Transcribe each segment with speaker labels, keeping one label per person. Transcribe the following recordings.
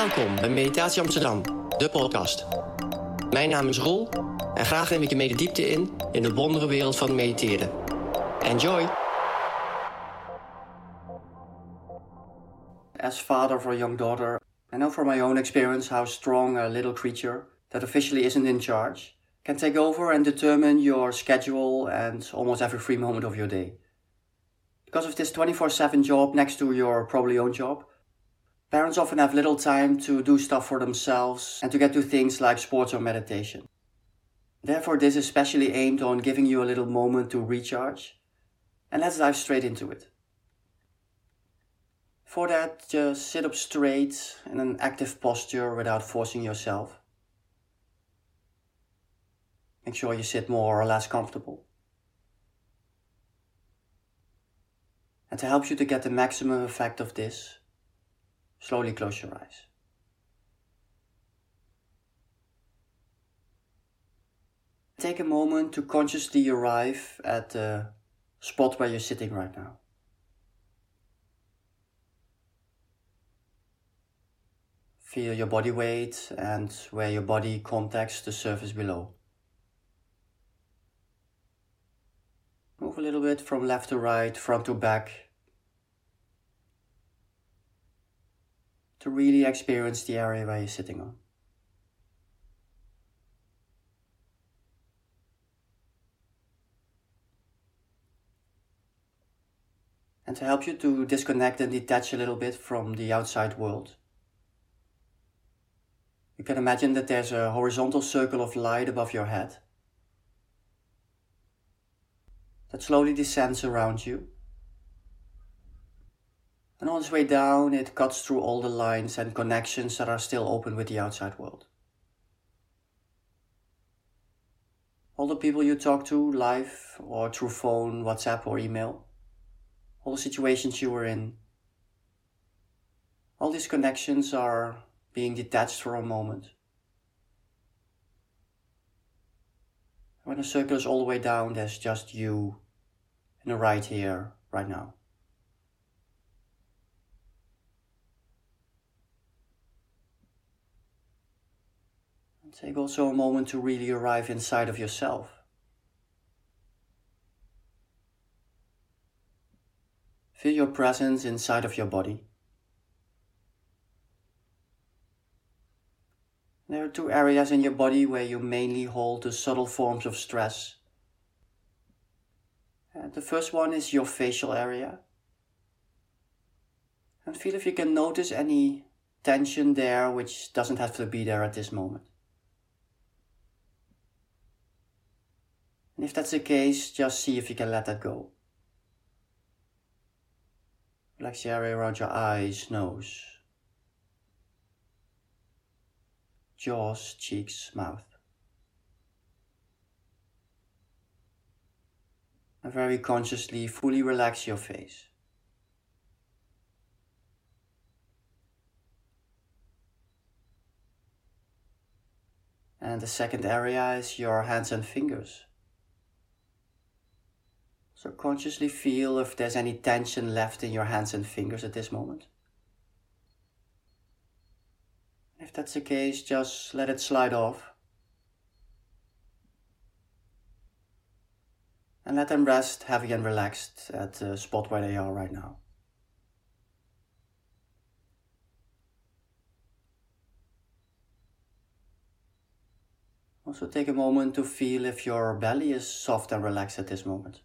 Speaker 1: Welkom bij Meditatie Amsterdam, de podcast. Mijn naam is Roel en graag neem ik je mee diepte in in de wondere wereld van mediteren. Enjoy!
Speaker 2: As father of a young daughter, I know from my own experience how strong a little creature that officially isn't in charge can take over and determine your schedule and almost every free moment of your day. Because of this 24 7 job next to your probably own job, parents often have little time to do stuff for themselves and to get to things like sports or meditation. Therefore, this is specially aimed on giving you a little moment to recharge. And let's dive straight into it. For that, just sit up straight in an active posture without forcing yourself. Make sure you sit more or less comfortable. And to help you to get the maximum effect of this, slowly close your eyes. Take a moment to consciously arrive at the spot where you're sitting right now. Feel your body weight and where your body contacts the surface below. Move a little bit from left to right, front to back. To really experience the area where you're sitting on. And to help you to disconnect and detach a little bit from the outside world. You can imagine that there's a horizontal circle of light above your head that slowly descends around you. And on its way down, it cuts through all the lines and connections that are still open with the outside world. All the people you talk to live or through phone, WhatsApp, or email, all the situations you were in, all these connections are being detached for a moment. When the circle is all the way down, there's just you and the right here, right now. Take also a moment to really arrive inside of yourself. Feel your presence inside of your body. There are two areas in your body where you mainly hold the subtle forms of stress. And the first one is your facial area. And feel if you can notice any tension there which doesn't have to be there at this moment. And if that's the case, just see if you can let that go. Relax the area around your eyes, nose, jaws, cheeks, mouth. And very consciously fully relax your face. And the second area is your hands and fingers. So consciously feel if there's any tension left in your hands and fingers at this moment. If that's the case, just let it slide off. And let them rest heavy and relaxed at the spot where they are right now. Also take a moment to feel if your belly is soft and relaxed at this moment.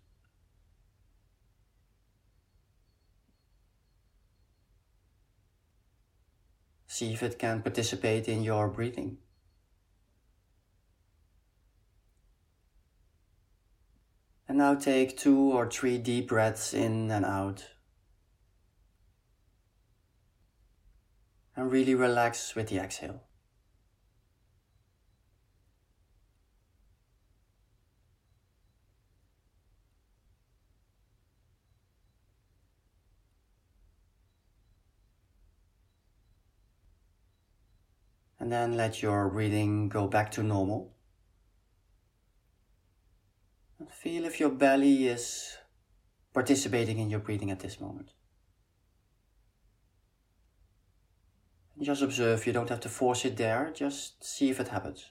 Speaker 2: See if it can participate in your breathing. And now take two or three deep breaths in and out. And really relax with the exhale. And then let your breathing go back to normal. And feel if your belly is participating in your breathing at this moment. Just observe, you don't have to force it there, just see if it happens.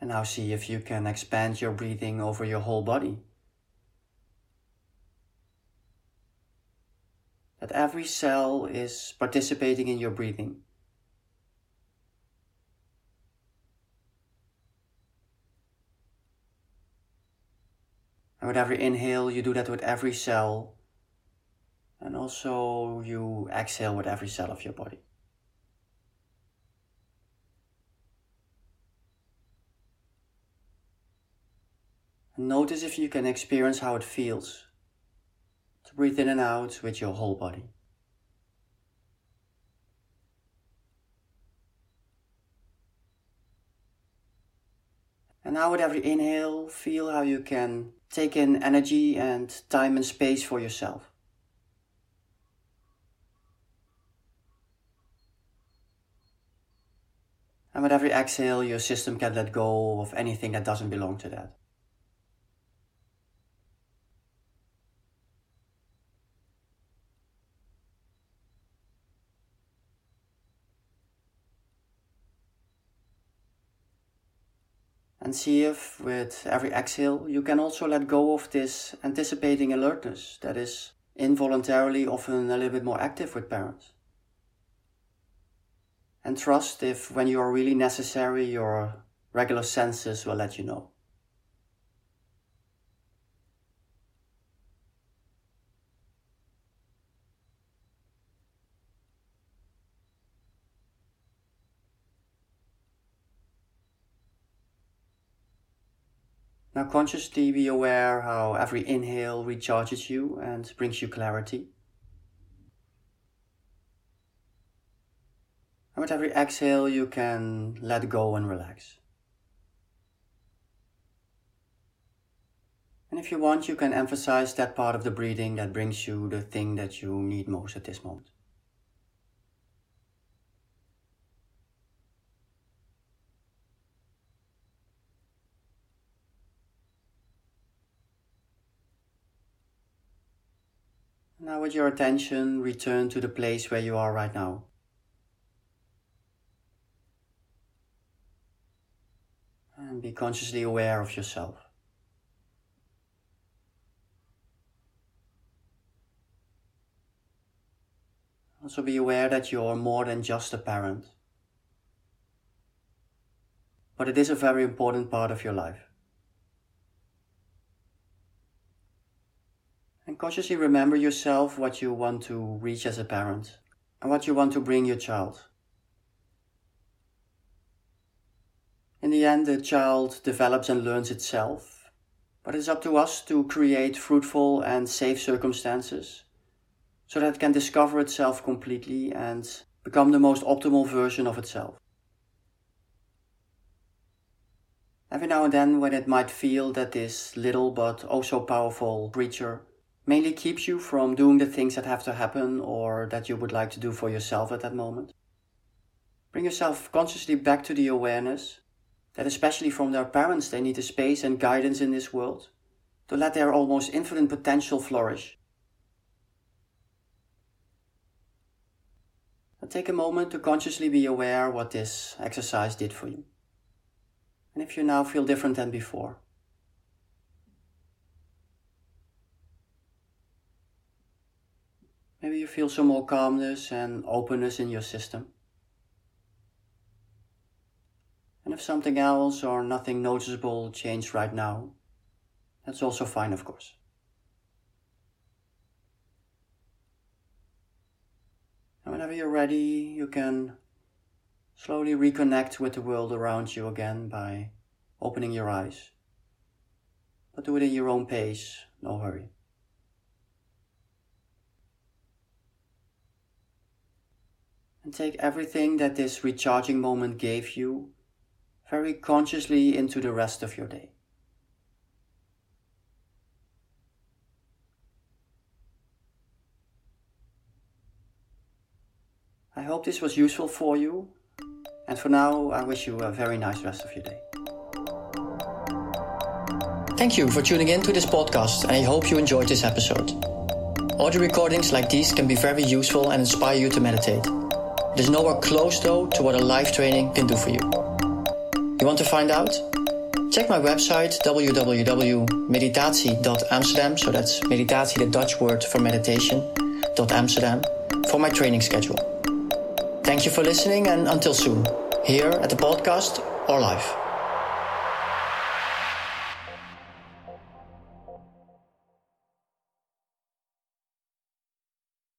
Speaker 2: And now see if you can expand your breathing over your whole body. That every cell is participating in your breathing. And with every inhale, you do that with every cell. And also you exhale with every cell of your body. Notice if you can experience how it feels to breathe in and out with your whole body. And now with every inhale, feel how you can take in energy and time and space for yourself. And with every exhale, your system can let go of anything that doesn't belong to that. And see if with every exhale you can also let go of this anticipating alertness that is involuntarily often a little bit more active with parents. And trust if when you are really necessary, your regular senses will let you know. Now consciously be aware how every inhale recharges you and brings you clarity. And with every exhale, you can let go and relax. And if you want, you can emphasize that part of the breathing that brings you the thing that you need most at this moment. Now with your attention, return to the place where you are right now. And be consciously aware of yourself. Also be aware that you're more than just a parent. But it is a very important part of your life. Consciously remember yourself what you want to reach as a parent and what you want to bring your child. In the end, the child develops and learns itself, but it's up to us to create fruitful and safe circumstances so that it can discover itself completely and become the most optimal version of itself. Every now and then, when it might feel that this little but oh also powerful creature mainly keeps you from doing the things that have to happen or that you would like to do for yourself at that moment. Bring yourself consciously back to the awareness that, especially from their parents, they need a space and guidance in this world to let their almost infinite potential flourish. And take a moment to consciously be aware what this exercise did for you. And if you now feel different than before, Maybe you feel some more calmness and openness in your system. And if something else or nothing noticeable changed right now, that's also fine, of course. And whenever you're ready, you can slowly reconnect with the world around you again by opening your eyes. But do it in your own pace, no hurry. And take everything that this recharging moment gave you very consciously into the rest of your day. I hope this was useful for you, and for now, I wish you a very nice rest of your day.
Speaker 1: Thank you for tuning in to this podcast, and I hope you enjoyed this episode. Audio recordings like these can be very useful and inspire you to meditate. It is nowhere close, though, to what a live training can do for you. You want to find out? Check my website www.meditatie.amsterdam, so that's meditatie, the Dutch word for meditation, Amsterdam, for my training schedule. Thank you for listening, and until soon, here at the podcast or live.